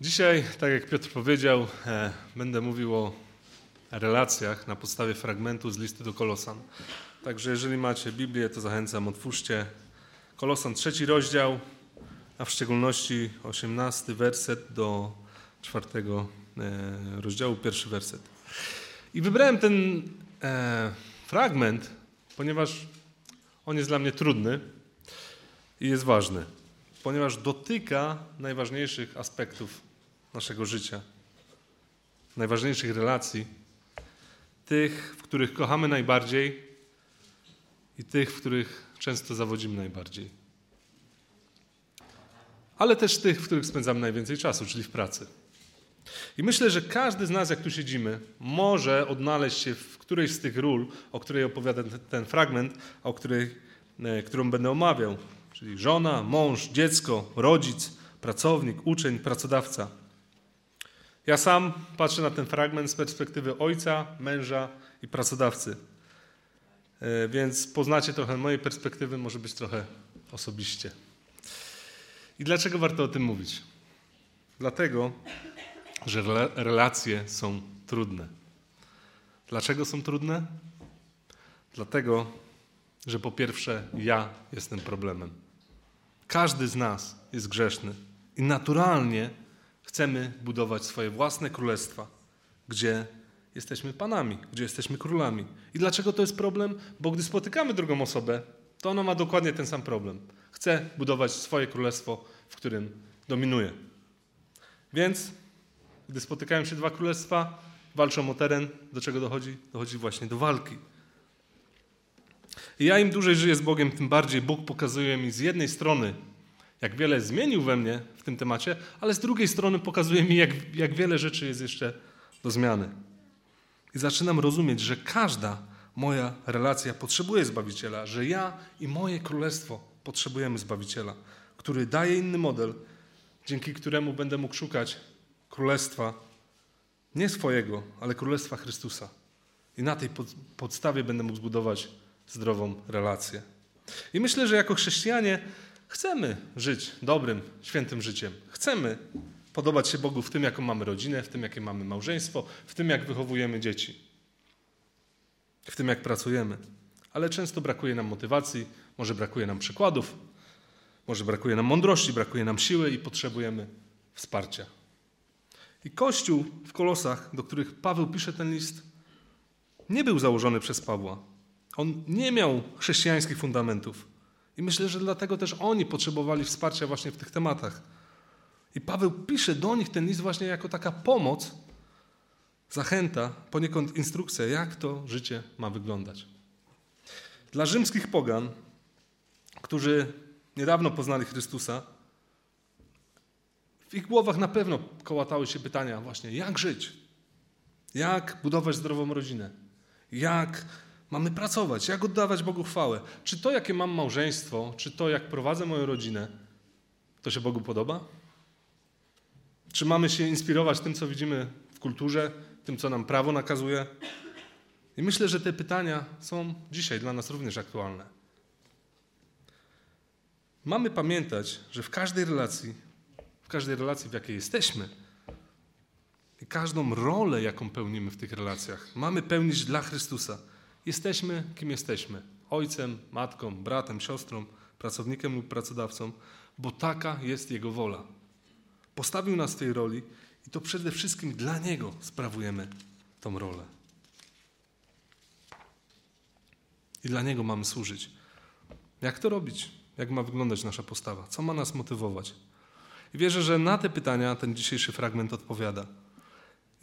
Dzisiaj, tak jak Piotr powiedział, e, będę mówił o relacjach na podstawie fragmentu z listy do Kolosan. Także jeżeli macie Biblię, to zachęcam, otwórzcie Kolosan trzeci rozdział, a w szczególności osiemnasty werset do czwartego e, rozdziału, pierwszy werset. I wybrałem ten e, fragment, ponieważ on jest dla mnie trudny i jest ważny, ponieważ dotyka najważniejszych aspektów naszego życia, najważniejszych relacji, tych, w których kochamy najbardziej i tych, w których często zawodzimy najbardziej. Ale też tych, w których spędzamy najwięcej czasu, czyli w pracy. I myślę, że każdy z nas, jak tu siedzimy, może odnaleźć się w którejś z tych ról, o której opowiada ten fragment, o której, e, którą będę omawiał. Czyli żona, mąż, dziecko, rodzic, pracownik, uczeń, pracodawca. Ja sam patrzę na ten fragment z perspektywy ojca, męża i pracodawcy. E, więc poznacie trochę mojej perspektywy, może być trochę osobiście. I dlaczego warto o tym mówić? Dlatego, że relacje są trudne. Dlaczego są trudne? Dlatego, że po pierwsze ja jestem problemem. Każdy z nas jest grzeszny i naturalnie chcemy budować swoje własne królestwa, gdzie jesteśmy panami, gdzie jesteśmy królami. I dlaczego to jest problem? Bo gdy spotykamy drugą osobę, to ona ma dokładnie ten sam problem. Chce budować swoje królestwo, w którym dominuje. Więc, gdy spotykają się dwa królestwa, walczą o teren, do czego dochodzi? Dochodzi właśnie do walki. I ja im dłużej żyję z Bogiem, tym bardziej Bóg pokazuje mi z jednej strony, jak wiele zmienił we mnie w tym temacie, ale z drugiej strony pokazuje mi, jak, jak wiele rzeczy jest jeszcze do zmiany. I zaczynam rozumieć, że każda moja relacja potrzebuje Zbawiciela, że ja i moje królestwo potrzebujemy Zbawiciela, który daje inny model, dzięki któremu będę mógł szukać królestwa nie swojego, ale królestwa Chrystusa. I na tej podstawie będę mógł zbudować zdrową relację. I myślę, że jako chrześcijanie Chcemy żyć dobrym, świętym życiem. Chcemy podobać się Bogu w tym, jaką mamy rodzinę, w tym, jakie mamy małżeństwo, w tym, jak wychowujemy dzieci, w tym, jak pracujemy. Ale często brakuje nam motywacji, może brakuje nam przykładów, może brakuje nam mądrości, brakuje nam siły i potrzebujemy wsparcia. I Kościół w Kolosach, do których Paweł pisze ten list, nie był założony przez Pawła. On nie miał chrześcijańskich fundamentów. I myślę, że dlatego też oni potrzebowali wsparcia właśnie w tych tematach. I Paweł pisze do nich ten list właśnie jako taka pomoc, zachęta, poniekąd instrukcja, jak to życie ma wyglądać. Dla rzymskich pogan, którzy niedawno poznali Chrystusa, w ich głowach na pewno kołatały się pytania właśnie, jak żyć? Jak budować zdrową rodzinę? Jak Mamy pracować. Jak oddawać Bogu chwałę? Czy to, jakie mam małżeństwo, czy to, jak prowadzę moją rodzinę, to się Bogu podoba? Czy mamy się inspirować tym, co widzimy w kulturze, tym, co nam prawo nakazuje? I myślę, że te pytania są dzisiaj dla nas również aktualne. Mamy pamiętać, że w każdej relacji, w każdej relacji, w jakiej jesteśmy, i każdą rolę, jaką pełnimy w tych relacjach, mamy pełnić dla Chrystusa. Jesteśmy kim jesteśmy. Ojcem, matką, bratem, siostrą, pracownikiem lub pracodawcą, bo taka jest Jego wola. Postawił nas w tej roli i to przede wszystkim dla Niego sprawujemy tą rolę. I dla Niego mamy służyć. Jak to robić? Jak ma wyglądać nasza postawa? Co ma nas motywować? I wierzę, że na te pytania ten dzisiejszy fragment odpowiada.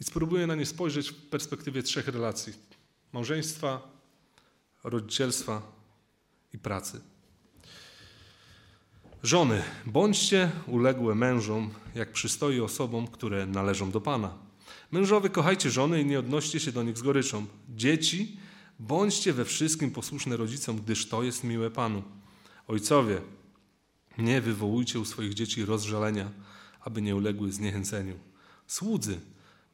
I spróbuję na nie spojrzeć w perspektywie trzech relacji: małżeństwa, rodzicielstwa i pracy. Żony, bądźcie uległe mężom, jak przystoi osobom, które należą do Pana. Mężowie, kochajcie żony i nie odnoście się do nich z goryczą. Dzieci, bądźcie we wszystkim posłuszne rodzicom, gdyż to jest miłe Panu. Ojcowie, nie wywołujcie u swoich dzieci rozżalenia, aby nie uległy zniechęceniu. Słudzy,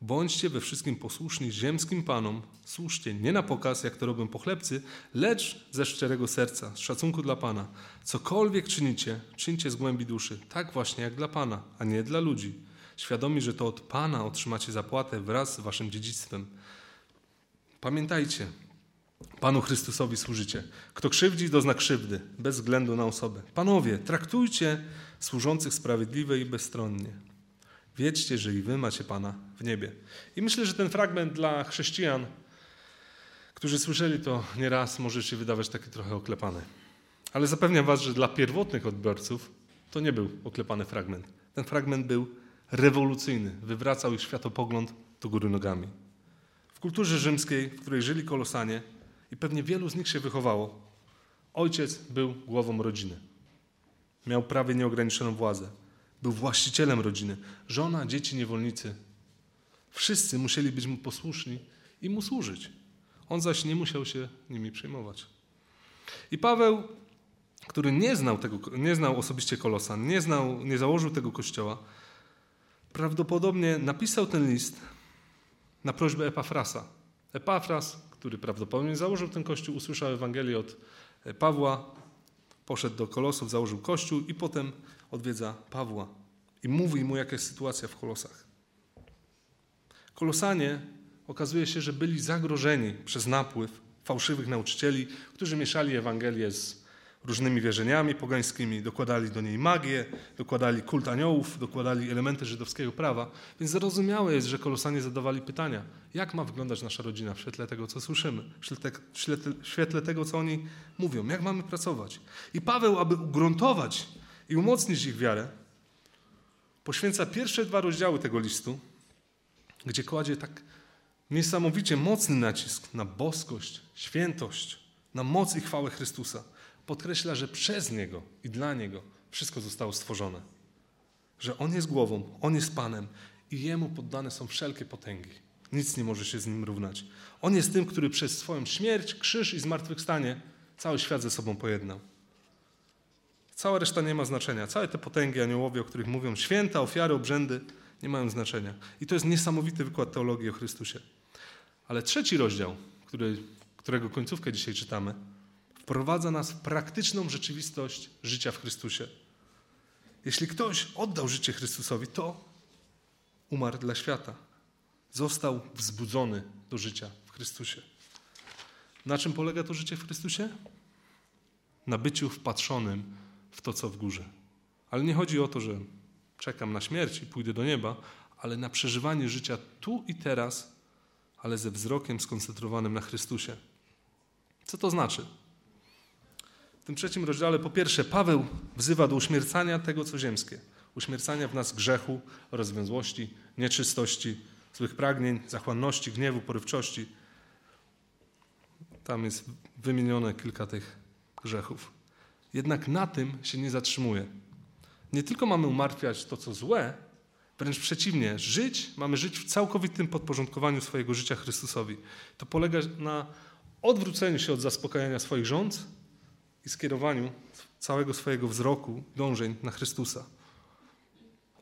Bądźcie we wszystkim posłuszni ziemskim panom, słuszcie nie na pokaz, jak to robią pochlebcy, lecz ze szczerego serca, z szacunku dla Pana. Cokolwiek czynicie, czyńcie z głębi duszy, tak właśnie jak dla Pana, a nie dla ludzi. świadomi, że to od Pana otrzymacie zapłatę wraz z waszym dziedzictwem. Pamiętajcie, Panu Chrystusowi służycie. Kto krzywdzi, dozna krzywdy, bez względu na osobę. Panowie, traktujcie służących sprawiedliwie i bezstronnie. Wiedzcie, że i wy macie Pana w niebie. I myślę, że ten fragment dla chrześcijan, którzy słyszeli to nieraz, może się wydawać taki trochę oklepany. Ale zapewniam was, że dla pierwotnych odbiorców to nie był oklepany fragment. Ten fragment był rewolucyjny, wywracał ich światopogląd do góry nogami. W kulturze rzymskiej, w której żyli kolosanie, i pewnie wielu z nich się wychowało, ojciec był głową rodziny. Miał prawie nieograniczoną władzę. Był właścicielem rodziny. Żona, dzieci, niewolnicy. Wszyscy musieli być mu posłuszni i mu służyć. On zaś nie musiał się nimi przejmować. I Paweł, który nie znał, tego, nie znał osobiście Kolosan, nie, znał, nie założył tego kościoła, prawdopodobnie napisał ten list na prośbę Epafrasa. Epafras, który prawdopodobnie założył ten kościół, usłyszał Ewangelię od Pawła, poszedł do Kolosów, założył kościół i potem odwiedza Pawła i mówi mu, jaka jest sytuacja w Kolosach. Kolosanie okazuje się, że byli zagrożeni przez napływ fałszywych nauczycieli, którzy mieszali Ewangelię z różnymi wierzeniami pogańskimi, dokładali do niej magię, dokładali kult aniołów, dokładali elementy żydowskiego prawa. Więc zrozumiałe jest, że kolosanie zadawali pytania, jak ma wyglądać nasza rodzina w świetle tego, co słyszymy, w świetle, w świetle, w świetle tego, co oni mówią, jak mamy pracować. I Paweł, aby ugruntować i umocnić ich wiarę, poświęca pierwsze dwa rozdziały tego listu, gdzie kładzie tak niesamowicie mocny nacisk na boskość, świętość, na moc i chwałę Chrystusa. Podkreśla, że przez Niego i dla Niego wszystko zostało stworzone. Że On jest głową, On jest Panem i Jemu poddane są wszelkie potęgi. Nic nie może się z Nim równać. On jest tym, który przez swoją śmierć, krzyż i zmartwychwstanie cały świat ze sobą pojednał. Cała reszta nie ma znaczenia. Całe te potęgi aniołowie, o których mówią, święta, ofiary, obrzędy, nie mają znaczenia. I to jest niesamowity wykład teologii o Chrystusie. Ale trzeci rozdział, który, którego końcówkę dzisiaj czytamy, wprowadza nas w praktyczną rzeczywistość życia w Chrystusie. Jeśli ktoś oddał życie Chrystusowi, to umarł dla świata. Został wzbudzony do życia w Chrystusie. Na czym polega to życie w Chrystusie? Na byciu wpatrzonym w to, co w górze. Ale nie chodzi o to, że czekam na śmierć i pójdę do nieba, ale na przeżywanie życia tu i teraz, ale ze wzrokiem skoncentrowanym na Chrystusie. Co to znaczy? W tym trzecim rozdziale, po pierwsze, Paweł wzywa do uśmiercania tego, co ziemskie. Uśmiercania w nas grzechu, rozwiązłości, nieczystości, złych pragnień, zachłanności, gniewu, porywczości. Tam jest wymienione kilka tych grzechów. Jednak na tym się nie zatrzymuje. Nie tylko mamy umartwiać to, co złe, wręcz przeciwnie, żyć, mamy żyć w całkowitym podporządkowaniu swojego życia Chrystusowi. To polega na odwróceniu się od zaspokajania swoich rządz i skierowaniu całego swojego wzroku, dążeń na Chrystusa.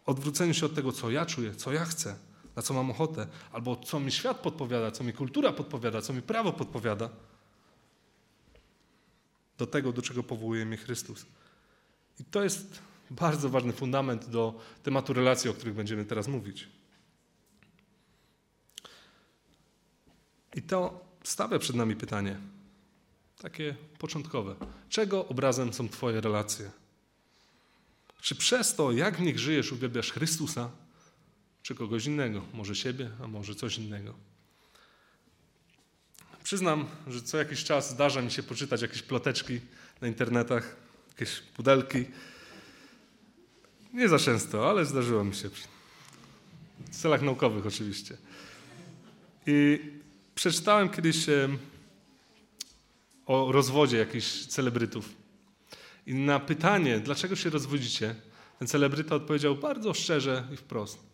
Odwróceniu się od tego, co ja czuję, co ja chcę, na co mam ochotę, albo co mi świat podpowiada, co mi kultura podpowiada, co mi prawo podpowiada, do tego, do czego powołuje mnie Chrystus. I to jest bardzo ważny fundament do tematu relacji, o których będziemy teraz mówić. I to stawia przed nami pytanie, takie początkowe. Czego obrazem są Twoje relacje? Czy przez to, jak w nich żyjesz, uwielbiasz Chrystusa, czy kogoś innego? Może siebie, a może coś innego. Przyznam, że co jakiś czas zdarza mi się poczytać jakieś ploteczki na internetach, jakieś pudelki. Nie za często, ale zdarzyło mi się. W celach naukowych oczywiście. I przeczytałem kiedyś o rozwodzie jakichś celebrytów. I na pytanie, dlaczego się rozwodzicie, ten celebryta odpowiedział bardzo szczerze i wprost.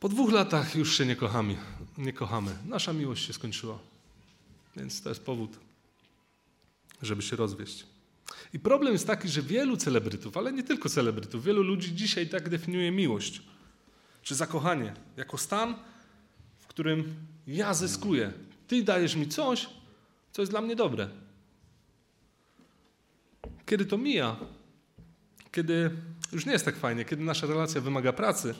Po dwóch latach już się nie kochamy. Nie kochamy. Nasza miłość się skończyła. Więc to jest powód, żeby się rozwieść. I problem jest taki, że wielu celebrytów, ale nie tylko celebrytów, wielu ludzi dzisiaj tak definiuje miłość czy zakochanie jako stan, w którym ja zyskuję. Ty dajesz mi coś, co jest dla mnie dobre. Kiedy to mija, kiedy już nie jest tak fajnie, kiedy nasza relacja wymaga pracy,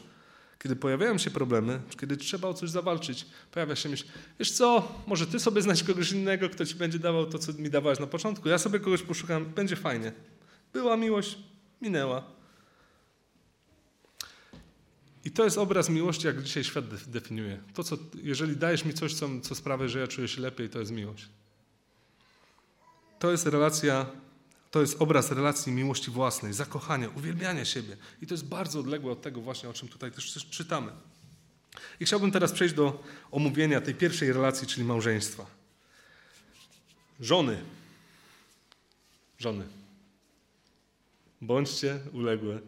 kiedy pojawiają się problemy, kiedy trzeba o coś zawalczyć, pojawia się myśl, wiesz co, może ty sobie znajdź kogoś innego, kto ci będzie dawał to, co mi dawałeś na początku, ja sobie kogoś poszukam, będzie fajnie. Była miłość, minęła. I to jest obraz miłości, jak dzisiaj świat definiuje. To, co, jeżeli dajesz mi coś, co, co sprawia, że ja czuję się lepiej, to jest miłość. To jest relacja, to jest obraz relacji miłości własnej, zakochania, uwielbiania siebie. I to jest bardzo odległe od tego właśnie, o czym tutaj też czytamy. I chciałbym teraz przejść do omówienia tej pierwszej relacji, czyli małżeństwa. Żony. Żony. Bądźcie uległe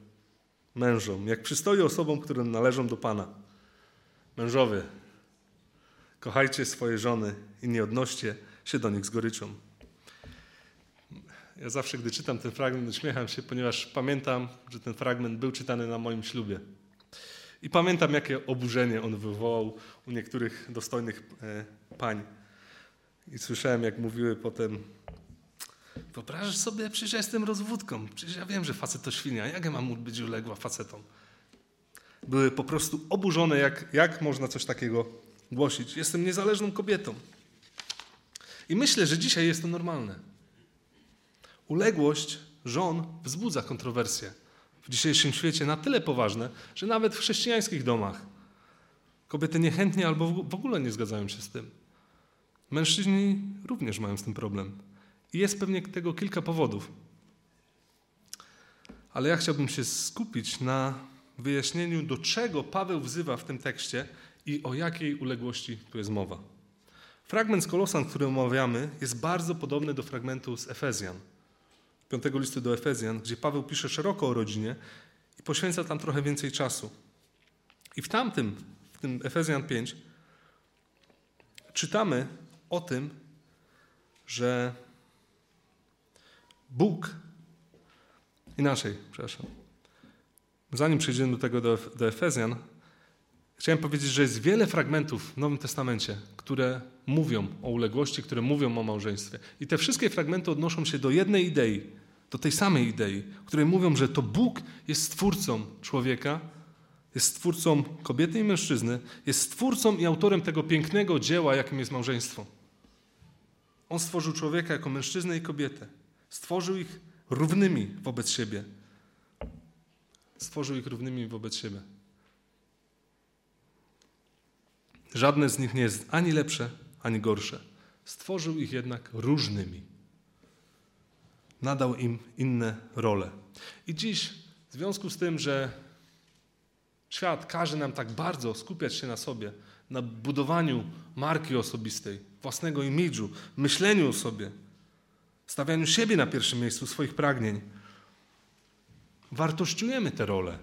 mężom, jak przystoi osobom, które należą do Pana. Mężowie, kochajcie swoje żony i nie odnoście się do nich z goryczą. Ja zawsze, gdy czytam ten fragment, uśmiecham się, ponieważ pamiętam, że ten fragment był czytany na moim ślubie. I pamiętam, jakie oburzenie on wywołał u niektórych dostojnych e, pań. I słyszałem, jak mówiły potem Wyobrażasz sobie, przecież ja jestem rozwódką, przecież ja wiem, że facet to świnia, jak ja mam być uległa facetom? Były po prostu oburzone, jak, jak można coś takiego głosić. Jestem niezależną kobietą. I myślę, że dzisiaj jest to normalne. Uległość żon wzbudza kontrowersje w dzisiejszym świecie na tyle poważne, że nawet w chrześcijańskich domach kobiety niechętnie albo w ogóle nie zgadzają się z tym. Mężczyźni również mają z tym problem. I jest pewnie tego kilka powodów. Ale ja chciałbym się skupić na wyjaśnieniu, do czego Paweł wzywa w tym tekście i o jakiej uległości tu jest mowa. Fragment z Kolosan, który omawiamy, jest bardzo podobny do fragmentu z Efezjan, piątego listu do Efezjan, gdzie Paweł pisze szeroko o rodzinie i poświęca tam trochę więcej czasu. I w tamtym, w tym Efezjan 5, czytamy o tym, że Bóg, inaczej, przepraszam, zanim przejdziemy do tego do, do Efezjan, chciałem powiedzieć, że jest wiele fragmentów w Nowym Testamencie, które mówią o uległości, które mówią o małżeństwie. I te wszystkie fragmenty odnoszą się do jednej idei, do tej samej idei, której mówią, że to Bóg jest stwórcą człowieka, jest stwórcą kobiety i mężczyzny, jest stwórcą i autorem tego pięknego dzieła, jakim jest małżeństwo. On stworzył człowieka jako mężczyznę i kobietę. Stworzył ich równymi wobec siebie. Stworzył ich równymi wobec siebie. Żadne z nich nie jest ani lepsze, ani gorsze. Stworzył ich jednak różnymi. Nadał im inne role. I dziś, w związku z tym, że świat każe nam tak bardzo skupiać się na sobie, na budowaniu marki osobistej, własnego imidżu, myśleniu o sobie, stawianiu siebie na pierwszym miejscu, swoich pragnień. Wartościujemy te role,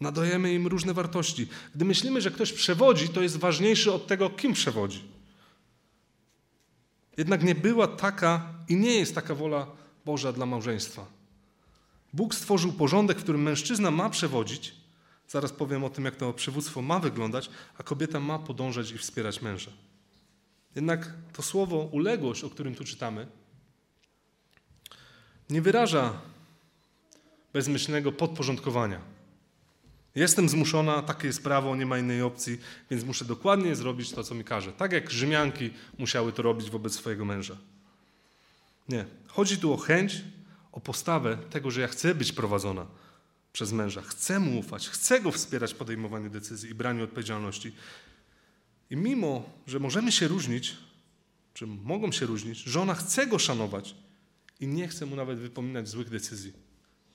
nadajemy im różne wartości. Gdy myślimy, że ktoś przewodzi, to jest ważniejszy od tego, kim przewodzi. Jednak nie była taka i nie jest taka wola Boża dla małżeństwa. Bóg stworzył porządek, w którym mężczyzna ma przewodzić, zaraz powiem o tym, jak to przywództwo ma wyglądać, a kobieta ma podążać i wspierać męża. Jednak to słowo uległość, o którym tu czytamy, nie wyraża bezmyślnego podporządkowania. Jestem zmuszona, takie jest prawo, nie ma innej opcji, więc muszę dokładnie zrobić to, co mi każe. Tak jak Rzymianki musiały to robić wobec swojego męża. Nie. Chodzi tu o chęć, o postawę tego, że ja chcę być prowadzona przez męża. Chcę mu ufać, chcę go wspierać w podejmowaniu decyzji i braniu odpowiedzialności. I mimo, że możemy się różnić, czy mogą się różnić, żona chce go szanować i nie chcę mu nawet wypominać złych decyzji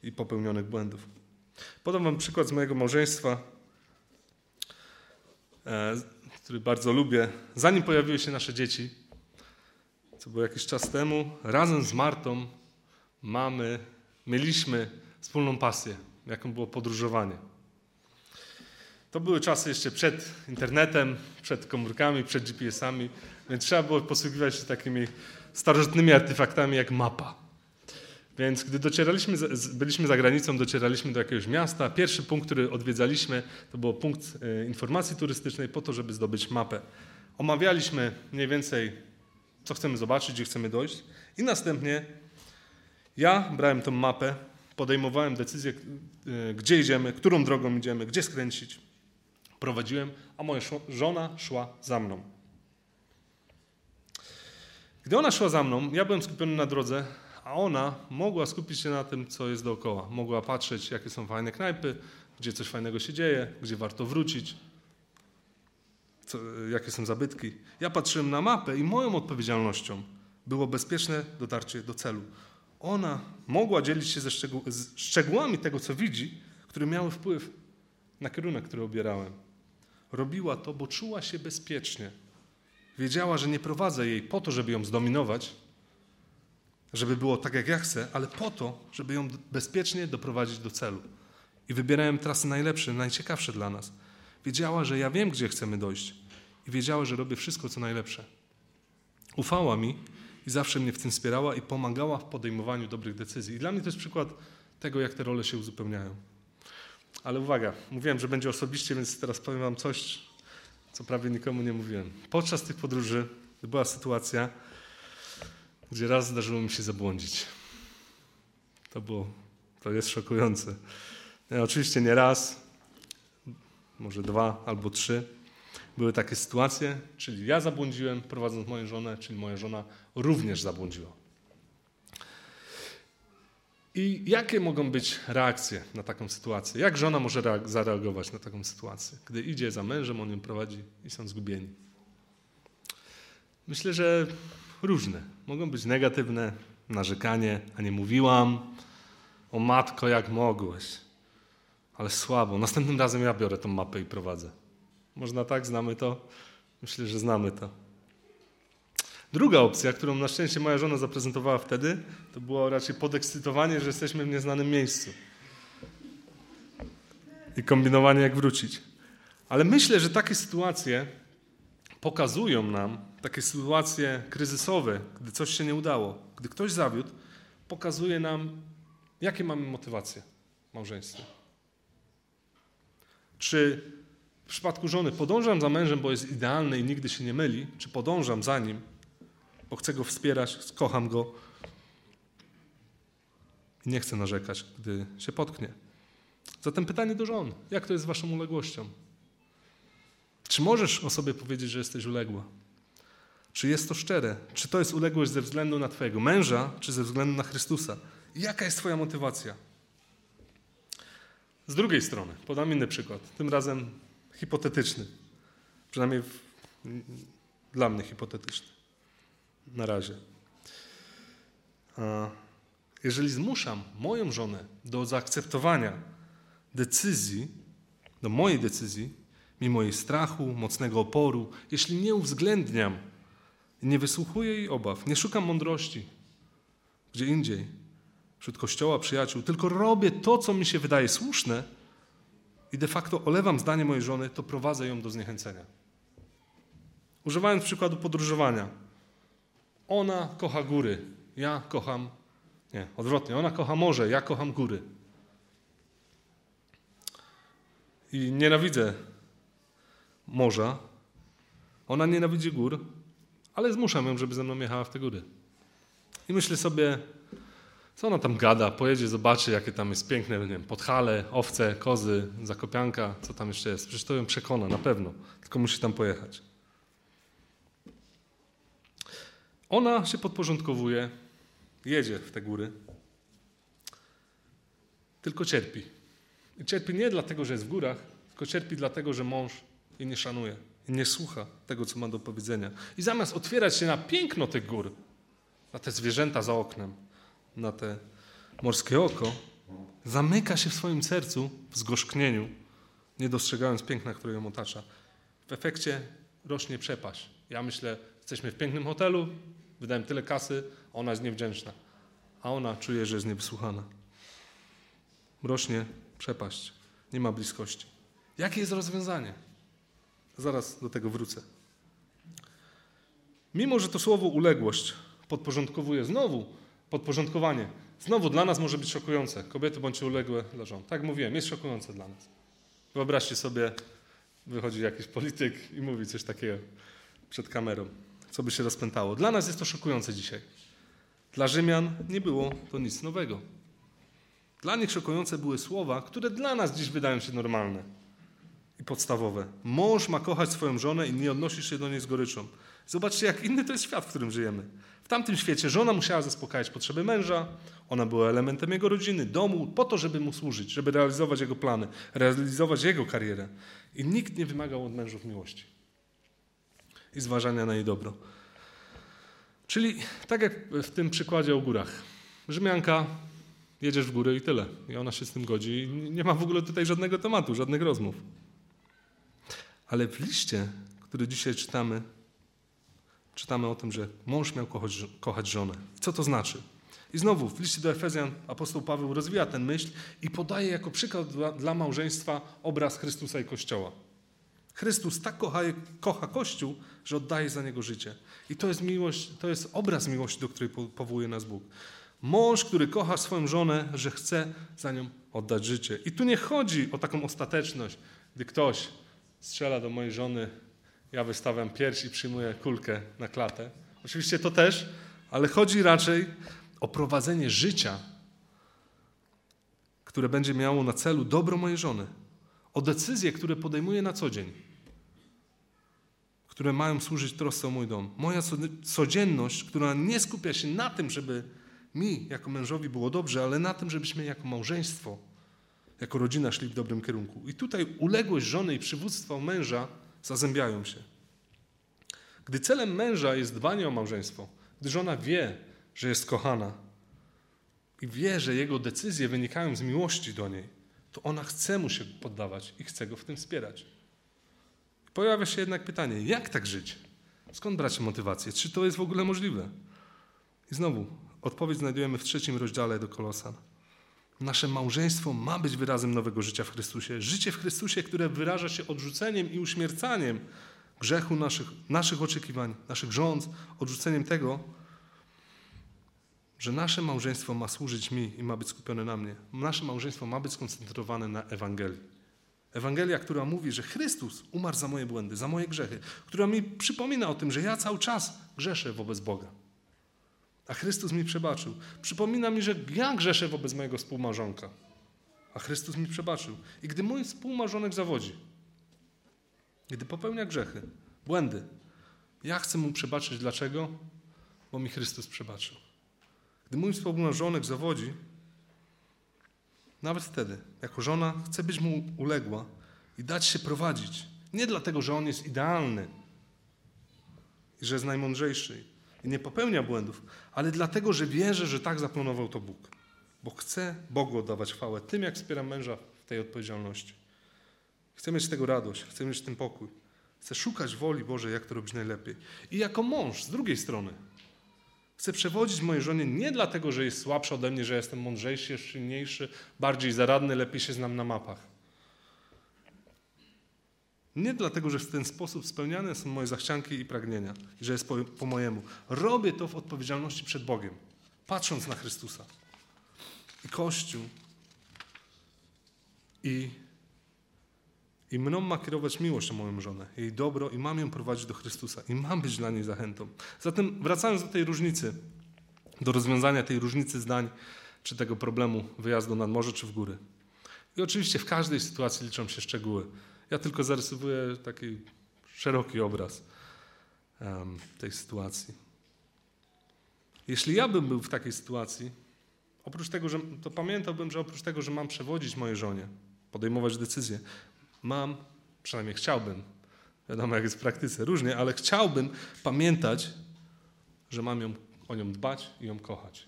i popełnionych błędów. Podam Wam przykład z mojego małżeństwa, e, który bardzo lubię. Zanim pojawiły się nasze dzieci, co było jakiś czas temu, razem z Martą mamy, mieliśmy wspólną pasję, jaką było podróżowanie. To były czasy jeszcze przed internetem, przed komórkami, przed GPS-ami, więc trzeba było posługiwać się takimi starożytnymi artefaktami jak mapa. Więc gdy docieraliśmy, byliśmy za granicą, docieraliśmy do jakiegoś miasta, pierwszy punkt, który odwiedzaliśmy, to był punkt e, informacji turystycznej po to, żeby zdobyć mapę. Omawialiśmy mniej więcej, co chcemy zobaczyć, gdzie chcemy dojść i następnie ja brałem tą mapę, podejmowałem decyzję, y, gdzie idziemy, którą drogą idziemy, gdzie skręcić. Prowadziłem, a moja żona szła za mną. Gdy ona szła za mną, ja byłem skupiony na drodze, a ona mogła skupić się na tym, co jest dookoła. Mogła patrzeć, jakie są fajne knajpy, gdzie coś fajnego się dzieje, gdzie warto wrócić, co, jakie są zabytki. Ja patrzyłem na mapę i moją odpowiedzialnością było bezpieczne dotarcie do celu. Ona mogła dzielić się ze szczegół, z szczegółami tego, co widzi, które miały wpływ na kierunek, który obierałem. Robiła to, bo czuła się bezpiecznie. Wiedziała, że nie prowadzę jej po to, żeby ją zdominować, żeby było tak, jak ja chcę, ale po to, żeby ją bezpiecznie doprowadzić do celu. I wybierałem trasy najlepsze, najciekawsze dla nas. Wiedziała, że ja wiem, gdzie chcemy dojść. I wiedziała, że robię wszystko, co najlepsze. Ufała mi i zawsze mnie w tym wspierała i pomagała w podejmowaniu dobrych decyzji. I dla mnie to jest przykład tego, jak te role się uzupełniają. Ale uwaga, mówiłem, że będzie osobiście, więc teraz powiem Wam coś, co prawie nikomu nie mówiłem. Podczas tych podróży była sytuacja, gdzie raz zdarzyło mi się zabłądzić. To było, to jest szokujące. Ja, oczywiście nie raz, może dwa albo trzy. Były takie sytuacje, czyli ja zabłądziłem prowadząc moją żonę, czyli moja żona również zabłądziła. I jakie mogą być reakcje na taką sytuację? Jak żona może zareagować na taką sytuację, gdy idzie za mężem, on ją prowadzi i są zgubieni? Myślę, że różne. Mogą być negatywne, narzekanie, a nie mówiłam, o matko, jak mogłeś. Ale słabo. Następnym razem ja biorę tą mapę i prowadzę. Można tak, znamy to? Myślę, że znamy to. Druga opcja, którą na szczęście moja żona zaprezentowała wtedy, to było raczej podekscytowanie, że jesteśmy w nieznanym miejscu. I kombinowanie, jak wrócić. Ale myślę, że takie sytuacje pokazują nam, takie sytuacje kryzysowe, gdy coś się nie udało, gdy ktoś zawiódł, pokazuje nam, jakie mamy motywacje w małżeństwie. Czy w przypadku żony podążam za mężem, bo jest idealny i nigdy się nie myli, czy podążam za nim, bo chcę go wspierać, kocham go i nie chcę narzekać, gdy się potknie. Zatem pytanie do żon: jak to jest z waszą uległością? Czy możesz o sobie powiedzieć, że jesteś uległa? Czy jest to szczere? Czy to jest uległość ze względu na Twojego męża, czy ze względu na Chrystusa? Jaka jest Twoja motywacja? Z drugiej strony, podam inny przykład, tym razem hipotetyczny. Przynajmniej w, dla mnie hipotetyczny. Na razie. Jeżeli zmuszam moją żonę do zaakceptowania decyzji, do mojej decyzji, mimo jej strachu, mocnego oporu, jeśli nie uwzględniam, nie wysłuchuję jej obaw, nie szukam mądrości gdzie indziej, wśród kościoła, przyjaciół, tylko robię to, co mi się wydaje słuszne i de facto olewam zdanie mojej żony, to prowadzę ją do zniechęcenia. Używając przykładu podróżowania. Ona kocha góry, ja kocham, nie, odwrotnie, ona kocha morze, ja kocham góry. I nienawidzę morza, ona nienawidzi gór, ale zmuszam ją, żeby ze mną jechała w te góry. I myślę sobie, co ona tam gada, pojedzie, zobaczy, jakie tam jest piękne, nie wiem, podhale, owce, kozy, zakopianka, co tam jeszcze jest. Przecież to ją przekona, na pewno, tylko musi tam pojechać. Ona się podporządkowuje, jedzie w te góry, tylko cierpi. I cierpi nie dlatego, że jest w górach, tylko cierpi dlatego, że mąż jej nie szanuje i nie słucha tego, co ma do powiedzenia. I zamiast otwierać się na piękno tych gór, na te zwierzęta za oknem, na te morskie oko, zamyka się w swoim sercu w zgorzknieniu, nie dostrzegając piękna, które ją otacza. W efekcie rośnie przepaść. Ja myślę, jesteśmy w pięknym hotelu, wydałem tyle kasy, ona jest niewdzięczna, a ona czuje, że jest niewysłuchana. Rośnie przepaść, nie ma bliskości. Jakie jest rozwiązanie? Zaraz do tego wrócę. Mimo, że to słowo uległość podporządkowuje znowu podporządkowanie. Znowu dla nas może być szokujące. Kobiety bądźcie uległe dla żon. Tak mówiłem, jest szokujące dla nas. Wyobraźcie sobie, wychodzi jakiś polityk i mówi coś takiego przed kamerą, co by się rozpętało. Dla nas jest to szokujące dzisiaj. Dla Rzymian nie było to nic nowego. Dla nich szokujące były słowa, które dla nas dziś wydają się normalne podstawowe. Mąż ma kochać swoją żonę i nie odnosisz się do niej z goryczą. Zobaczcie, jak inny to jest świat, w którym żyjemy. W tamtym świecie żona musiała zaspokajać potrzeby męża, ona była elementem jego rodziny, domu, po to, żeby mu służyć, żeby realizować jego plany, realizować jego karierę. I nikt nie wymagał od mężów miłości i zważania na jej dobro. Czyli tak jak w tym przykładzie o górach. Rzymianka, jedziesz w górę i tyle. I ona się z tym godzi. Nie ma w ogóle tutaj żadnego tematu, żadnych rozmów. Ale w liście, który dzisiaj czytamy, czytamy o tym, że mąż miał kochać, kochać żonę. Co to znaczy? I znowu w liście do Efezjan apostoł Paweł rozwija ten myśl i podaje jako przykład dla, dla małżeństwa obraz Chrystusa i Kościoła. Chrystus tak kocha, kocha Kościół, że oddaje za niego życie. I to jest miłość, to jest obraz miłości, do której powołuje nas Bóg. Mąż, który kocha swoją żonę, że chce za nią oddać życie. I tu nie chodzi o taką ostateczność, gdy ktoś strzela do mojej żony, ja wystawiam pierś i przyjmuję kulkę na klatę. Oczywiście to też, ale chodzi raczej o prowadzenie życia, które będzie miało na celu dobro mojej żony, o decyzje, które podejmuję na co dzień, które mają służyć trosce o mój dom. Moja codzienność, która nie skupia się na tym, żeby mi jako mężowi było dobrze, ale na tym, żebyśmy jako małżeństwo, jako rodzina szli w dobrym kierunku. I tutaj uległość żony i przywództwo męża zazębiają się. Gdy celem męża jest dbanie o małżeństwo, gdy żona wie, że jest kochana i wie, że jego decyzje wynikają z miłości do niej, to ona chce mu się poddawać i chce go w tym wspierać. Pojawia się jednak pytanie, jak tak żyć? Skąd brać motywację? Czy to jest w ogóle możliwe? I znowu, odpowiedź znajdujemy w trzecim rozdziale do Kolosan. Nasze małżeństwo ma być wyrazem nowego życia w Chrystusie. Życie w Chrystusie, które wyraża się odrzuceniem i uśmiercaniem grzechu naszych, naszych oczekiwań, naszych rząd, odrzuceniem tego, że nasze małżeństwo ma służyć mi i ma być skupione na mnie. Nasze małżeństwo ma być skoncentrowane na Ewangelii. Ewangelia, która mówi, że Chrystus umarł za moje błędy, za moje grzechy, która mi przypomina o tym, że ja cały czas grzeszę wobec Boga. A Chrystus mi przebaczył. Przypomina mi, że ja grzeszę wobec mojego współmałżonka. A Chrystus mi przebaczył. I gdy mój współmarzonek zawodzi, gdy popełnia grzechy, błędy, ja chcę mu przebaczyć. Dlaczego? Bo mi Chrystus przebaczył. Gdy mój współmałżonek zawodzi, nawet wtedy, jako żona, chcę być mu uległa i dać się prowadzić. Nie dlatego, że on jest idealny i że jest najmądrzejszy i nie popełnia błędów, ale dlatego, że wierzę, że tak zaplanował to Bóg. Bo chcę Bogu oddawać chwałę tym, jak wspieram męża w tej odpowiedzialności. Chcę mieć z tego radość, chcę mieć tym pokój. Chcę szukać woli Bożej, jak to robić najlepiej. I jako mąż, z drugiej strony, chcę przewodzić mojej żonie nie dlatego, że jest słabsza ode mnie, że jestem mądrzejszy, silniejszy, bardziej zaradny, lepiej się znam na mapach. Nie dlatego, że w ten sposób spełniane są moje zachcianki i pragnienia, że jest po, po mojemu. Robię to w odpowiedzialności przed Bogiem, patrząc na Chrystusa i Kościół. I, I mną ma kierować miłość o moją żonę, jej dobro i mam ją prowadzić do Chrystusa i mam być dla niej zachętą. Zatem wracając do tej różnicy, do rozwiązania tej różnicy zdań, czy tego problemu wyjazdu nad morze, czy w góry. I oczywiście w każdej sytuacji liczą się szczegóły. Ja tylko zarysowuję taki szeroki obraz um, tej sytuacji. Jeśli ja bym był w takiej sytuacji, oprócz tego, że to pamiętałbym, że oprócz tego, że mam przewodzić mojej żonie, podejmować decyzje, mam, przynajmniej chciałbym, wiadomo jak jest w praktyce, różnie, ale chciałbym pamiętać, że mam ją, o nią dbać i ją kochać.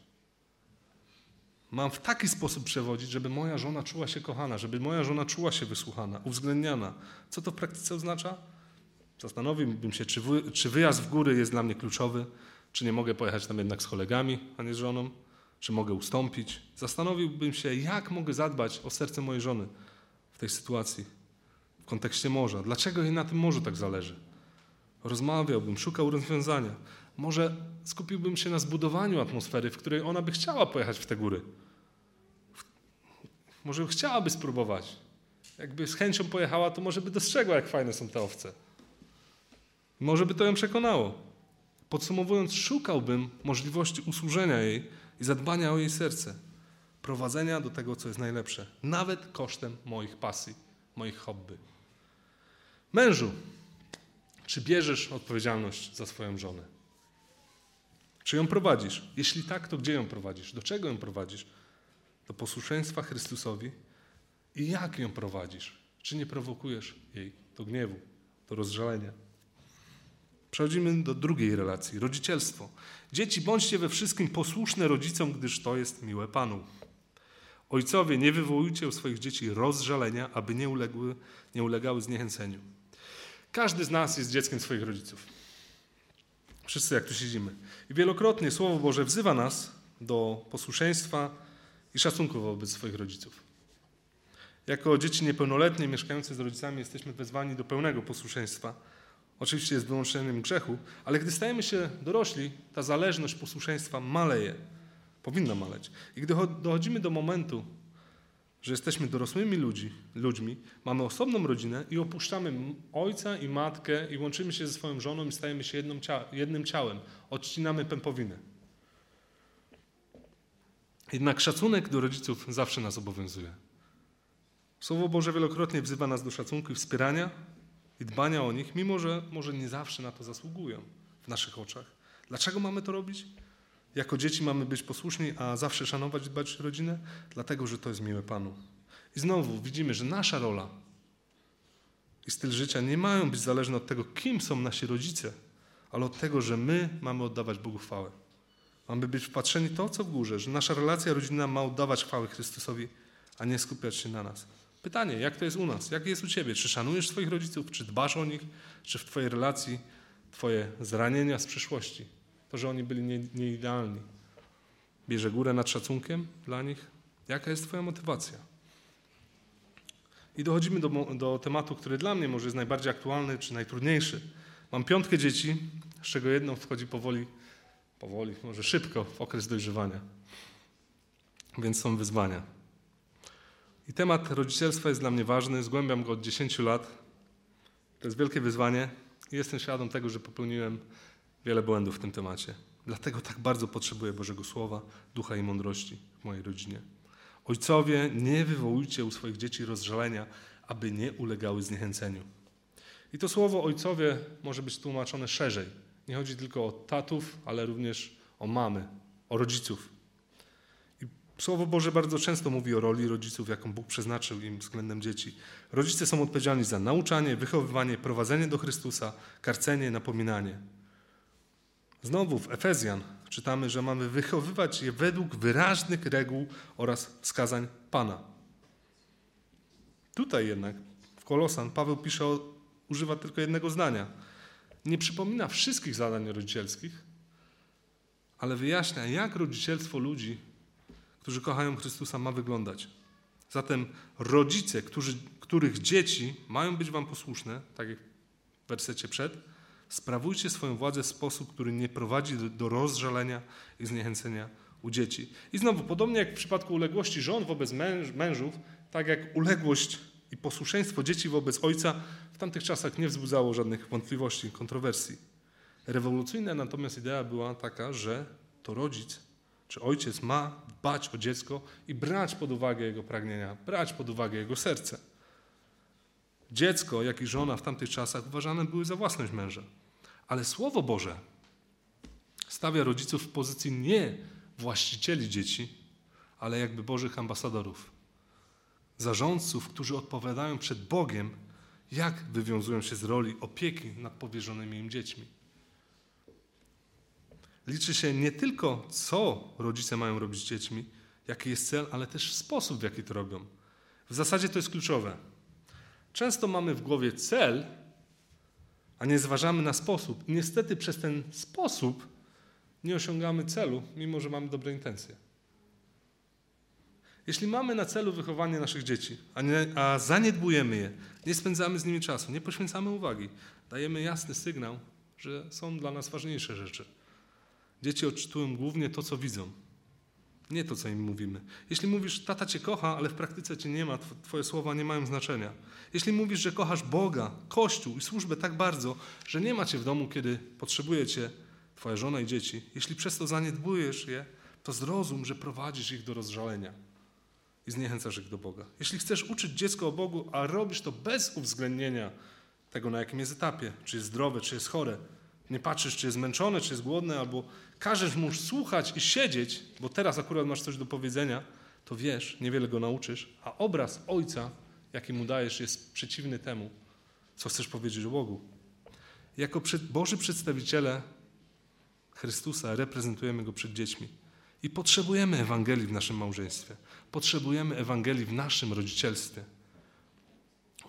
Mam w taki sposób przewodzić, żeby moja żona czuła się kochana, żeby moja żona czuła się wysłuchana, uwzględniana. Co to w praktyce oznacza? Zastanowiłbym się, czy, wy, czy wyjazd w góry jest dla mnie kluczowy, czy nie mogę pojechać tam jednak z kolegami, a nie z żoną, czy mogę ustąpić. Zastanowiłbym się, jak mogę zadbać o serce mojej żony w tej sytuacji, w kontekście morza. Dlaczego jej na tym morzu tak zależy? Rozmawiałbym, szukał rozwiązania. Może skupiłbym się na zbudowaniu atmosfery, w której ona by chciała pojechać w te góry. Może chciałaby spróbować. Jakby z chęcią pojechała, to może by dostrzegła, jak fajne są te owce. Może by to ją przekonało. Podsumowując, szukałbym możliwości usłużenia jej i zadbania o jej serce. prowadzenia do tego, co jest najlepsze, nawet kosztem moich pasji, moich hobby. Mężu, czy bierzesz odpowiedzialność za swoją żonę? Czy ją prowadzisz? Jeśli tak, to gdzie ją prowadzisz? Do czego ją prowadzisz? Do posłuszeństwa Chrystusowi? I jak ją prowadzisz? Czy nie prowokujesz jej do gniewu, do rozżalenia? Przechodzimy do drugiej relacji rodzicielstwo. Dzieci, bądźcie we wszystkim posłuszne rodzicom, gdyż to jest miłe Panu. Ojcowie, nie wywołujcie u swoich dzieci rozżalenia, aby nie, uległy, nie ulegały zniechęceniu. Każdy z nas jest dzieckiem swoich rodziców. Wszyscy, jak tu siedzimy. I wielokrotnie Słowo Boże wzywa nas do posłuszeństwa i szacunku wobec swoich rodziców. Jako dzieci niepełnoletnie mieszkające z rodzicami jesteśmy wezwani do pełnego posłuszeństwa. Oczywiście jest wyłączeniem grzechu, ale gdy stajemy się dorośli, ta zależność posłuszeństwa maleje. Powinna maleć. I gdy dochodzimy do momentu, że jesteśmy dorosłymi ludzi, ludźmi, mamy osobną rodzinę i opuszczamy ojca i matkę i łączymy się ze swoją żoną i stajemy się jednym ciałem. Odcinamy pępowinę. Jednak szacunek do rodziców zawsze nas obowiązuje. Słowo Boże wielokrotnie wzywa nas do szacunku i wspierania i dbania o nich, mimo że może nie zawsze na to zasługują w naszych oczach. Dlaczego mamy to robić? Jako dzieci mamy być posłuszni, a zawsze szanować i dbać rodzinę? Dlatego, że to jest miłe Panu. I znowu widzimy, że nasza rola i styl życia nie mają być zależne od tego, kim są nasi rodzice, ale od tego, że my mamy oddawać Bogu chwałę. Mamy być wpatrzeni to, co w górze, że nasza relacja rodzinna ma oddawać chwałę Chrystusowi, a nie skupiać się na nas. Pytanie, jak to jest u nas? Jak jest u Ciebie? Czy szanujesz swoich rodziców? Czy dbasz o nich? Czy w Twojej relacji Twoje zranienia z przyszłości to, że oni byli nieidealni. Nie bierze górę nad szacunkiem dla nich. Jaka jest Twoja motywacja? I dochodzimy do, do tematu, który dla mnie może jest najbardziej aktualny czy najtrudniejszy. Mam piątkę dzieci, z czego jedno wchodzi powoli, powoli, może szybko w okres dojrzewania. Więc są wyzwania. I temat rodzicielstwa jest dla mnie ważny, zgłębiam go od 10 lat. To jest wielkie wyzwanie jestem świadom tego, że popełniłem wiele błędów w tym temacie. Dlatego tak bardzo potrzebuję Bożego Słowa, ducha i mądrości w mojej rodzinie. Ojcowie, nie wywołujcie u swoich dzieci rozżalenia, aby nie ulegały zniechęceniu. I to słowo ojcowie może być tłumaczone szerzej. Nie chodzi tylko o tatów, ale również o mamy, o rodziców. I Słowo Boże bardzo często mówi o roli rodziców, jaką Bóg przeznaczył im względem dzieci. Rodzice są odpowiedzialni za nauczanie, wychowywanie, prowadzenie do Chrystusa, karcenie, napominanie. Znowu w Efezjan czytamy, że mamy wychowywać je według wyraźnych reguł oraz wskazań Pana. Tutaj jednak w Kolosan Paweł pisze, o, używa tylko jednego zdania. Nie przypomina wszystkich zadań rodzicielskich, ale wyjaśnia, jak rodzicielstwo ludzi, którzy kochają Chrystusa, ma wyglądać. Zatem rodzice, którzy, których dzieci mają być wam posłuszne, tak jak w wersecie przed, Sprawujcie swoją władzę w sposób, który nie prowadzi do, do rozżalenia i zniechęcenia u dzieci. I znowu, podobnie jak w przypadku uległości żon wobec męż, mężów, tak jak uległość i posłuszeństwo dzieci wobec ojca w tamtych czasach nie wzbudzało żadnych wątpliwości, kontrowersji. Rewolucyjna natomiast idea była taka, że to rodzic czy ojciec ma dbać o dziecko i brać pod uwagę jego pragnienia, brać pod uwagę jego serce. Dziecko, jak i żona w tamtych czasach uważane były za własność męża. Ale Słowo Boże stawia rodziców w pozycji nie właścicieli dzieci, ale jakby Bożych ambasadorów. Zarządców, którzy odpowiadają przed Bogiem, jak wywiązują się z roli opieki nad powierzonymi im dziećmi. Liczy się nie tylko, co rodzice mają robić z dziećmi, jaki jest cel, ale też sposób, w jaki to robią. W zasadzie to jest kluczowe. Często mamy w głowie cel, a nie zważamy na sposób. I niestety przez ten sposób nie osiągamy celu, mimo że mamy dobre intencje. Jeśli mamy na celu wychowanie naszych dzieci, a, nie, a zaniedbujemy je, nie spędzamy z nimi czasu, nie poświęcamy uwagi, dajemy jasny sygnał, że są dla nas ważniejsze rzeczy. Dzieci odczytują głównie to, co widzą, nie to, co im mówimy. Jeśli mówisz, tata cię kocha, ale w praktyce cię nie ma, twoje słowa nie mają znaczenia. Jeśli mówisz, że kochasz Boga, Kościół i służbę tak bardzo, że nie ma cię w domu, kiedy potrzebuje cię twoja żona i dzieci, jeśli przez to zaniedbujesz je, to zrozum, że prowadzisz ich do rozżalenia. i zniechęcasz ich do Boga. Jeśli chcesz uczyć dziecko o Bogu, a robisz to bez uwzględnienia tego, na jakim jest etapie, czy jest zdrowe, czy jest chore, nie patrzysz, czy jest zmęczone, czy jest głodne, albo każesz mu słuchać i siedzieć, bo teraz akurat masz coś do powiedzenia, to wiesz, niewiele go nauczysz, a obraz Ojca, jaki mu dajesz, jest przeciwny temu, co chcesz powiedzieć o Bogu. Jako Boży przedstawiciele Chrystusa reprezentujemy Go przed dziećmi. I potrzebujemy Ewangelii w naszym małżeństwie. Potrzebujemy Ewangelii w naszym rodzicielstwie.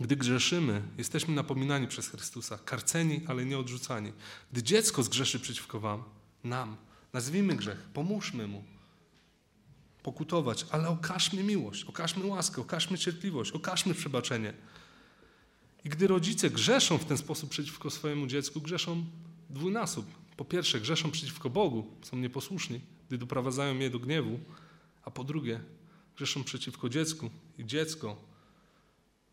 Gdy grzeszymy, jesteśmy napominani przez Chrystusa, karceni, ale nie odrzucani. Gdy dziecko zgrzeszy przeciwko Wam, nam, nazwijmy grzech, pomóżmy mu pokutować, ale okażmy miłość, okażmy łaskę, okażmy cierpliwość, okażmy przebaczenie. I gdy rodzice grzeszą w ten sposób przeciwko swojemu dziecku, grzeszą dwójnasób. Po pierwsze, grzeszą przeciwko Bogu, są nieposłuszni, gdy doprowadzają je do gniewu, a po drugie, grzeszą przeciwko dziecku i dziecko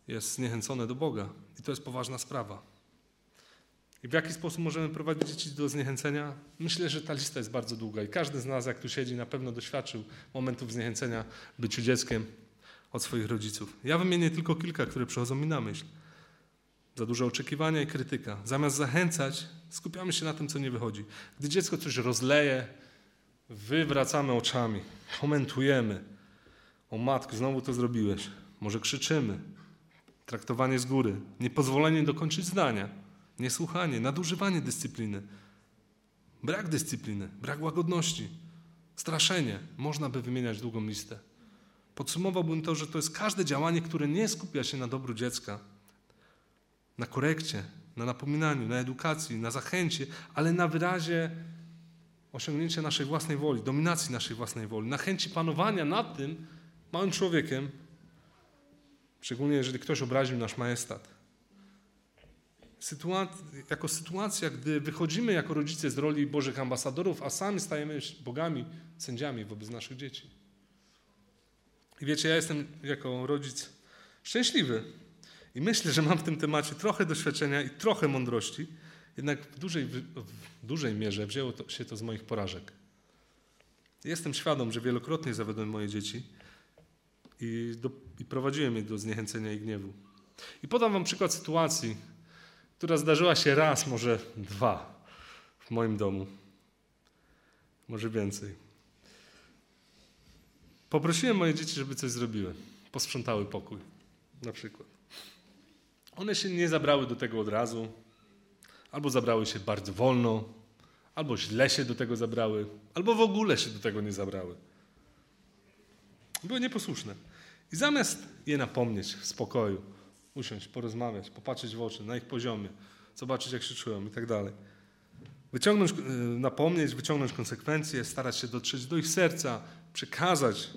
jest zniechęcone do Boga. I to jest poważna sprawa. I w jaki sposób możemy prowadzić dzieci do zniechęcenia? Myślę, że ta lista jest bardzo długa i każdy z nas, jak tu siedzi, na pewno doświadczył momentów zniechęcenia byciu dzieckiem od swoich rodziców. Ja wymienię tylko kilka, które przychodzą mi na myśl. Za duże oczekiwania i krytyka. Zamiast zachęcać, skupiamy się na tym, co nie wychodzi. Gdy dziecko coś rozleje, wywracamy oczami, komentujemy. O matko, znowu to zrobiłeś. Może krzyczymy. Traktowanie z góry. Niepozwolenie dokończyć zdania. Niesłuchanie, nadużywanie dyscypliny. Brak dyscypliny, brak łagodności, straszenie. Można by wymieniać długą listę. Podsumowałbym to, że to jest każde działanie, które nie skupia się na dobru dziecka, na korekcie, na napominaniu, na edukacji, na zachęcie, ale na wyrazie osiągnięcia naszej własnej woli, dominacji naszej własnej woli, na chęci panowania nad tym małym człowiekiem, szczególnie jeżeli ktoś obraził nasz majestat. Jako sytuacja, gdy wychodzimy jako rodzice z roli Bożych ambasadorów, a sami stajemy bogami, sędziami wobec naszych dzieci. I wiecie, ja jestem jako rodzic szczęśliwy, i myślę, że mam w tym temacie trochę doświadczenia i trochę mądrości, jednak w dużej, w dużej mierze wzięło to, się to z moich porażek. Jestem świadom, że wielokrotnie zawiodłem moje dzieci i, do, i prowadziłem je do zniechęcenia i gniewu. I podam wam przykład sytuacji, która zdarzyła się raz, może dwa w moim domu. Może więcej. Poprosiłem moje dzieci, żeby coś zrobiły. Posprzątały pokój, na przykład. One się nie zabrały do tego od razu, albo zabrały się bardzo wolno, albo źle się do tego zabrały, albo w ogóle się do tego nie zabrały. Były nieposłuszne. I zamiast je napomnieć w spokoju, usiąść, porozmawiać, popatrzeć w oczy na ich poziomie, zobaczyć jak się czują i tak dalej. Wyciągnąć, y, napomnieć, wyciągnąć konsekwencje, starać się dotrzeć do ich serca, przekazać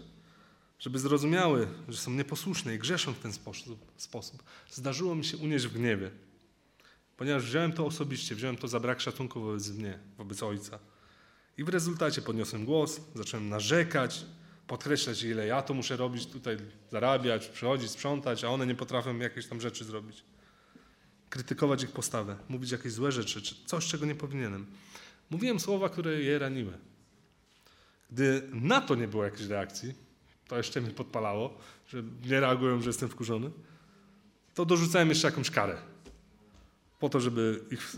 żeby zrozumiały, że są nieposłuszne i grzeszą w ten sposób. Zdarzyło mi się unieść w gniewie, ponieważ wziąłem to osobiście, wziąłem to za brak szacunku wobec mnie, wobec ojca. I w rezultacie podniosłem głos, zacząłem narzekać, podkreślać, ile ja to muszę robić, tutaj zarabiać, przychodzić, sprzątać, a one nie potrafią jakieś tam rzeczy zrobić. Krytykować ich postawę, mówić jakieś złe rzeczy, czy coś, czego nie powinienem. Mówiłem słowa, które je raniły. Gdy na to nie było jakiejś reakcji, to jeszcze mnie podpalało, że nie reagują, że jestem wkurzony, to dorzucałem jeszcze jakąś karę. Po to, żeby ich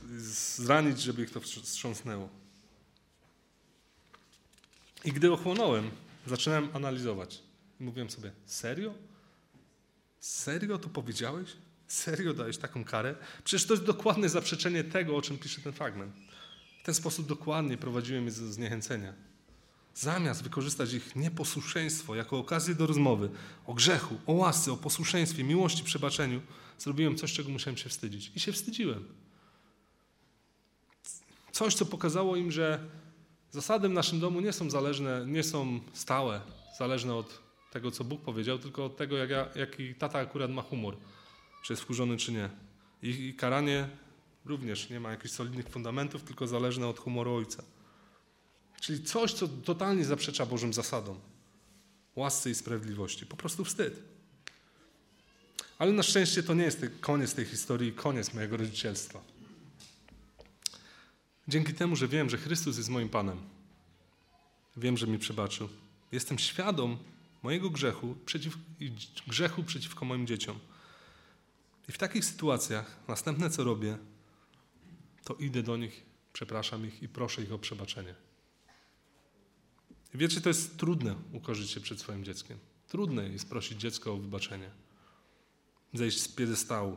zranić, żeby ich to wstrząsnęło. I gdy ochłonąłem, zaczynałem analizować. Mówiłem sobie, serio? Serio to powiedziałeś? Serio dałeś taką karę? Przecież to jest dokładne zaprzeczenie tego, o czym pisze ten fragment. W ten sposób dokładnie prowadziłem je do zniechęcenia. Zamiast wykorzystać ich nieposłuszeństwo jako okazję do rozmowy o grzechu, o łasce, o posłuszeństwie, miłości, przebaczeniu, zrobiłem coś, czego musiałem się wstydzić. I się wstydziłem. Coś, co pokazało im, że zasady w naszym domu nie są zależne, nie są stałe, zależne od tego, co Bóg powiedział, tylko od tego, jak ja, jaki tata akurat ma humor, czy jest wkurzony, czy nie. I, I karanie również nie ma jakichś solidnych fundamentów, tylko zależne od humoru ojca. Czyli coś, co totalnie zaprzecza Bożym zasadom. Łasce i sprawiedliwości. Po prostu wstyd. Ale na szczęście to nie jest koniec tej historii, koniec mojego rodzicielstwa. Dzięki temu, że wiem, że Chrystus jest moim Panem, wiem, że mi przebaczył. Jestem świadom mojego grzechu przeciw, grzechu przeciwko moim dzieciom. I w takich sytuacjach następne co robię, to idę do nich, przepraszam ich i proszę ich o przebaczenie. I wiecie, to jest trudne ukorzyć się przed swoim dzieckiem. Trudne jest prosić dziecko o wybaczenie. Zejść z piedestału.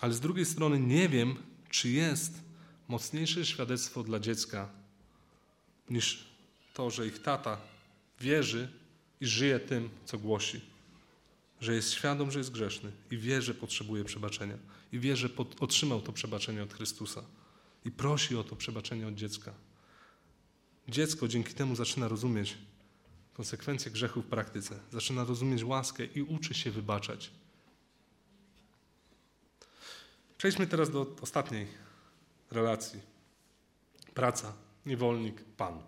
Ale z drugiej strony nie wiem, czy jest mocniejsze świadectwo dla dziecka niż to, że ich tata wierzy i żyje tym, co głosi. Że jest świadom, że jest grzeszny i wie, że potrzebuje przebaczenia. I wie, że otrzymał to przebaczenie od Chrystusa. I prosi o to przebaczenie od dziecka. Dziecko dzięki temu zaczyna rozumieć konsekwencje grzechu w praktyce, zaczyna rozumieć łaskę i uczy się wybaczać. Przejdźmy teraz do ostatniej relacji. Praca, niewolnik, pan.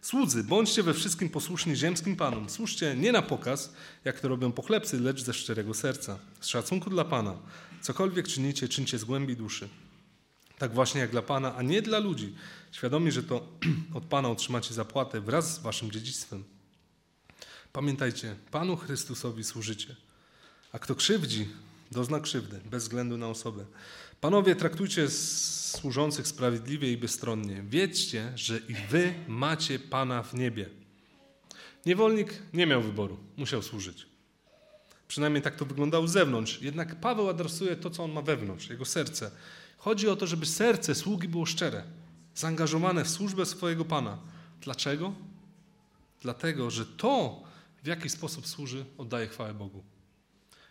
Słudzy, bądźcie we wszystkim posłuszni ziemskim panom. Słuszcie nie na pokaz, jak to robią pochlebcy, lecz ze szczerego serca, z szacunku dla Pana. Cokolwiek czynicie, czyńcie z głębi duszy. Tak właśnie jak dla Pana, a nie dla ludzi, świadomi, że to od Pana otrzymacie zapłatę wraz z waszym dziedzictwem. Pamiętajcie, Panu Chrystusowi służycie. A kto krzywdzi, dozna krzywdy, bez względu na osobę. Panowie, traktujcie służących sprawiedliwie i bezstronnie. Wiedzcie, że i wy macie Pana w niebie. Niewolnik nie miał wyboru, musiał służyć. Przynajmniej tak to wyglądało z zewnątrz. Jednak Paweł adresuje to, co on ma wewnątrz, jego serce. Chodzi o to, żeby serce sługi było szczere, zaangażowane w służbę swojego Pana. Dlaczego? Dlatego, że to, w jaki sposób służy, oddaje chwałę Bogu.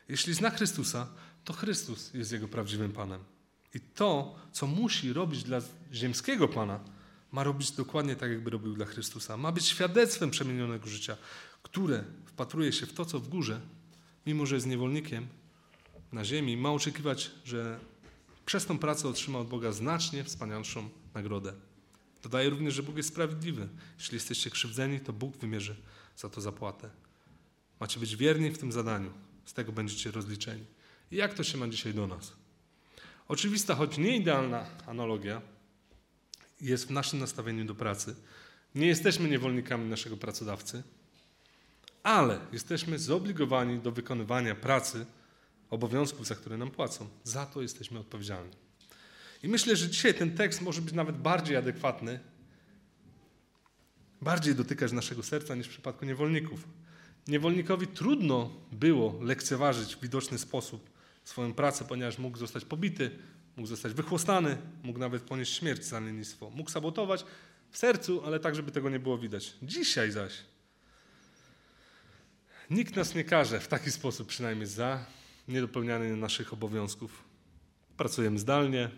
Jeśli zna Chrystusa, to Chrystus jest jego prawdziwym Panem. I to, co musi robić dla ziemskiego Pana, ma robić dokładnie tak, jakby robił dla Chrystusa. Ma być świadectwem przemienionego życia, które wpatruje się w to, co w górze, mimo że jest niewolnikiem na ziemi, ma oczekiwać, że przez tą pracę otrzyma od Boga znacznie wspanialszą nagrodę. Dodaje również, że Bóg jest sprawiedliwy. Jeśli jesteście krzywdzeni, to Bóg wymierzy za to zapłatę. Macie być wierni w tym zadaniu. Z tego będziecie rozliczeni. I jak to się ma dzisiaj do nas? Oczywista, choć nie idealna analogia jest w naszym nastawieniu do pracy. Nie jesteśmy niewolnikami naszego pracodawcy, ale jesteśmy zobligowani do wykonywania pracy, obowiązków, za które nam płacą. Za to jesteśmy odpowiedzialni. I myślę, że dzisiaj ten tekst może być nawet bardziej adekwatny, bardziej dotykać naszego serca niż w przypadku niewolników. Niewolnikowi trudno było lekceważyć w widoczny sposób swoją pracę, ponieważ mógł zostać pobity, mógł zostać wychłostany, mógł nawet ponieść śmierć za lenistwo. Mógł sabotować w sercu, ale tak, żeby tego nie było widać. Dzisiaj zaś nikt nas nie każe w taki sposób przynajmniej za niedopełnianie naszych obowiązków. Pracujemy zdalnie,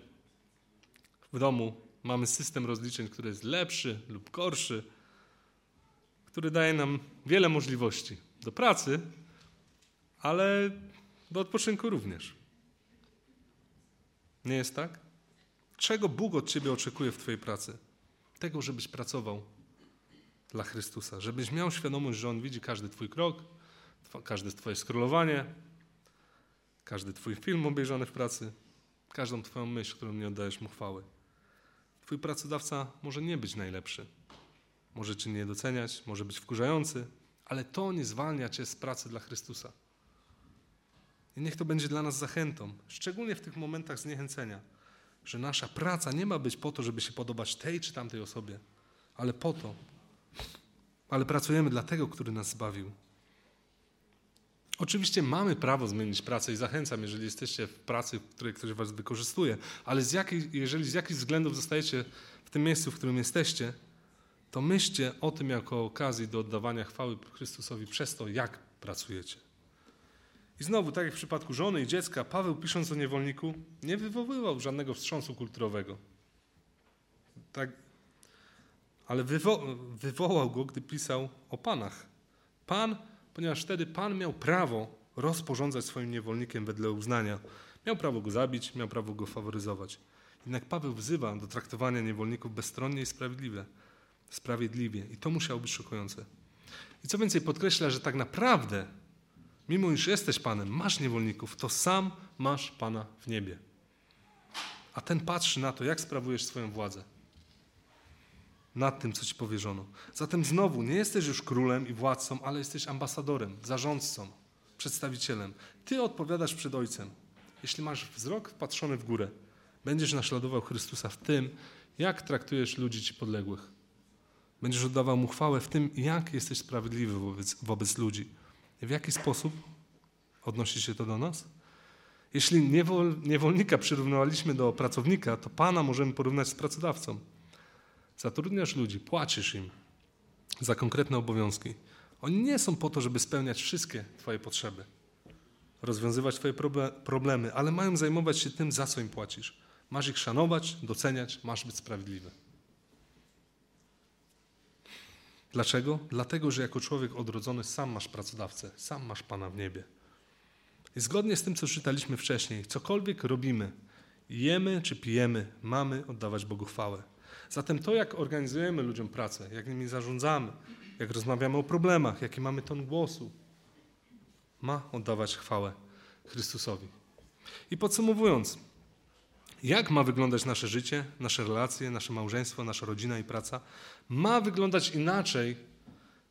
w domu mamy system rozliczeń, który jest lepszy lub gorszy, który daje nam wiele możliwości do pracy, ale do odpoczynku również. Nie jest tak? Czego Bóg od ciebie oczekuje w twojej pracy? Tego, żebyś pracował dla Chrystusa, żebyś miał świadomość, że On widzi każdy twój krok, każde twoje scrollowanie, każdy twój film obejrzany w pracy, każdą twoją myśl, którą nie oddajesz Mu chwały. Twój pracodawca może nie być najlepszy, może cię nie doceniać, może być wkurzający, ale to nie zwalnia cię z pracy dla Chrystusa. I niech to będzie dla nas zachętą, szczególnie w tych momentach zniechęcenia, że nasza praca nie ma być po to, żeby się podobać tej czy tamtej osobie, ale po to, ale pracujemy dla tego, który nas zbawił. Oczywiście mamy prawo zmienić pracę i zachęcam, jeżeli jesteście w pracy, w której ktoś was wykorzystuje, ale z jeżeli z jakichś względów zostajecie w tym miejscu, w którym jesteście, to myślcie o tym jako okazji do oddawania chwały Chrystusowi przez to, jak pracujecie. I znowu, tak jak w przypadku żony i dziecka, Paweł pisząc o niewolniku nie wywoływał żadnego wstrząsu kulturowego. Tak, ale wywo wywołał go, gdy pisał o panach. Pan, ponieważ wtedy Pan miał prawo rozporządzać swoim niewolnikiem wedle uznania. Miał prawo go zabić, miał prawo go faworyzować. Jednak Paweł wzywa do traktowania niewolników bezstronnie i sprawiedliwie. Sprawiedliwie. I to musiało być szokujące. I co więcej, podkreśla, że tak naprawdę mimo iż jesteś Panem, masz niewolników, to sam masz Pana w niebie. A ten patrzy na to, jak sprawujesz swoją władzę. nad tym, co ci powierzono. Zatem znowu, nie jesteś już królem i władcą, ale jesteś ambasadorem, zarządcą, przedstawicielem. Ty odpowiadasz przed Ojcem. Jeśli masz wzrok wpatrzony w górę, będziesz naśladował Chrystusa w tym, jak traktujesz ludzi ci podległych. Będziesz oddawał mu chwałę w tym, jak jesteś sprawiedliwy wobec, wobec ludzi. W jaki sposób odnosi się to do nas? Jeśli niewol, niewolnika przyrównywaliśmy do pracownika, to Pana możemy porównać z pracodawcą. Zatrudniasz ludzi, płacisz im za konkretne obowiązki. Oni nie są po to, żeby spełniać wszystkie Twoje potrzeby, rozwiązywać Twoje problemy, ale mają zajmować się tym, za co im płacisz. Masz ich szanować, doceniać, masz być sprawiedliwy. Dlaczego? Dlatego, że jako człowiek odrodzony sam masz pracodawcę, sam masz Pana w niebie. I zgodnie z tym, co czytaliśmy wcześniej, cokolwiek robimy, jemy czy pijemy, mamy oddawać Bogu chwałę. Zatem to, jak organizujemy ludziom pracę, jak nimi zarządzamy, jak rozmawiamy o problemach, jaki mamy ton głosu, ma oddawać chwałę Chrystusowi. I podsumowując, jak ma wyglądać nasze życie, nasze relacje, nasze małżeństwo, nasza rodzina i praca? Ma wyglądać inaczej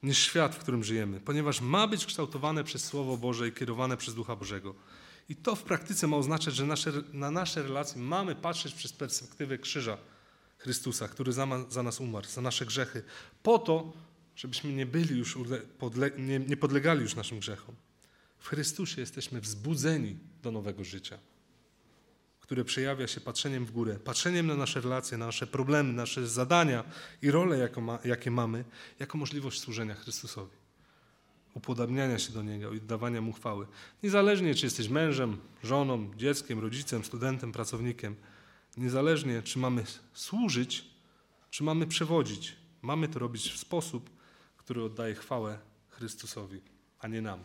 niż świat, w którym żyjemy, ponieważ ma być kształtowane przez Słowo Boże i kierowane przez Ducha Bożego. I to w praktyce ma oznaczać, że nasze, na nasze relacje mamy patrzeć przez perspektywę krzyża Chrystusa, który za, za nas umarł, za nasze grzechy, po to, żebyśmy nie byli już, podle, nie, nie podlegali już naszym grzechom. W Chrystusie jesteśmy wzbudzeni do nowego życia które przejawia się patrzeniem w górę, patrzeniem na nasze relacje, na nasze problemy, nasze zadania i role, ma, jakie mamy, jako możliwość służenia Chrystusowi. Upodabniania się do Niego i dawania Mu chwały. Niezależnie, czy jesteś mężem, żoną, dzieckiem, rodzicem, studentem, pracownikiem, niezależnie, czy mamy służyć, czy mamy przewodzić, mamy to robić w sposób, który oddaje chwałę Chrystusowi, a nie nam.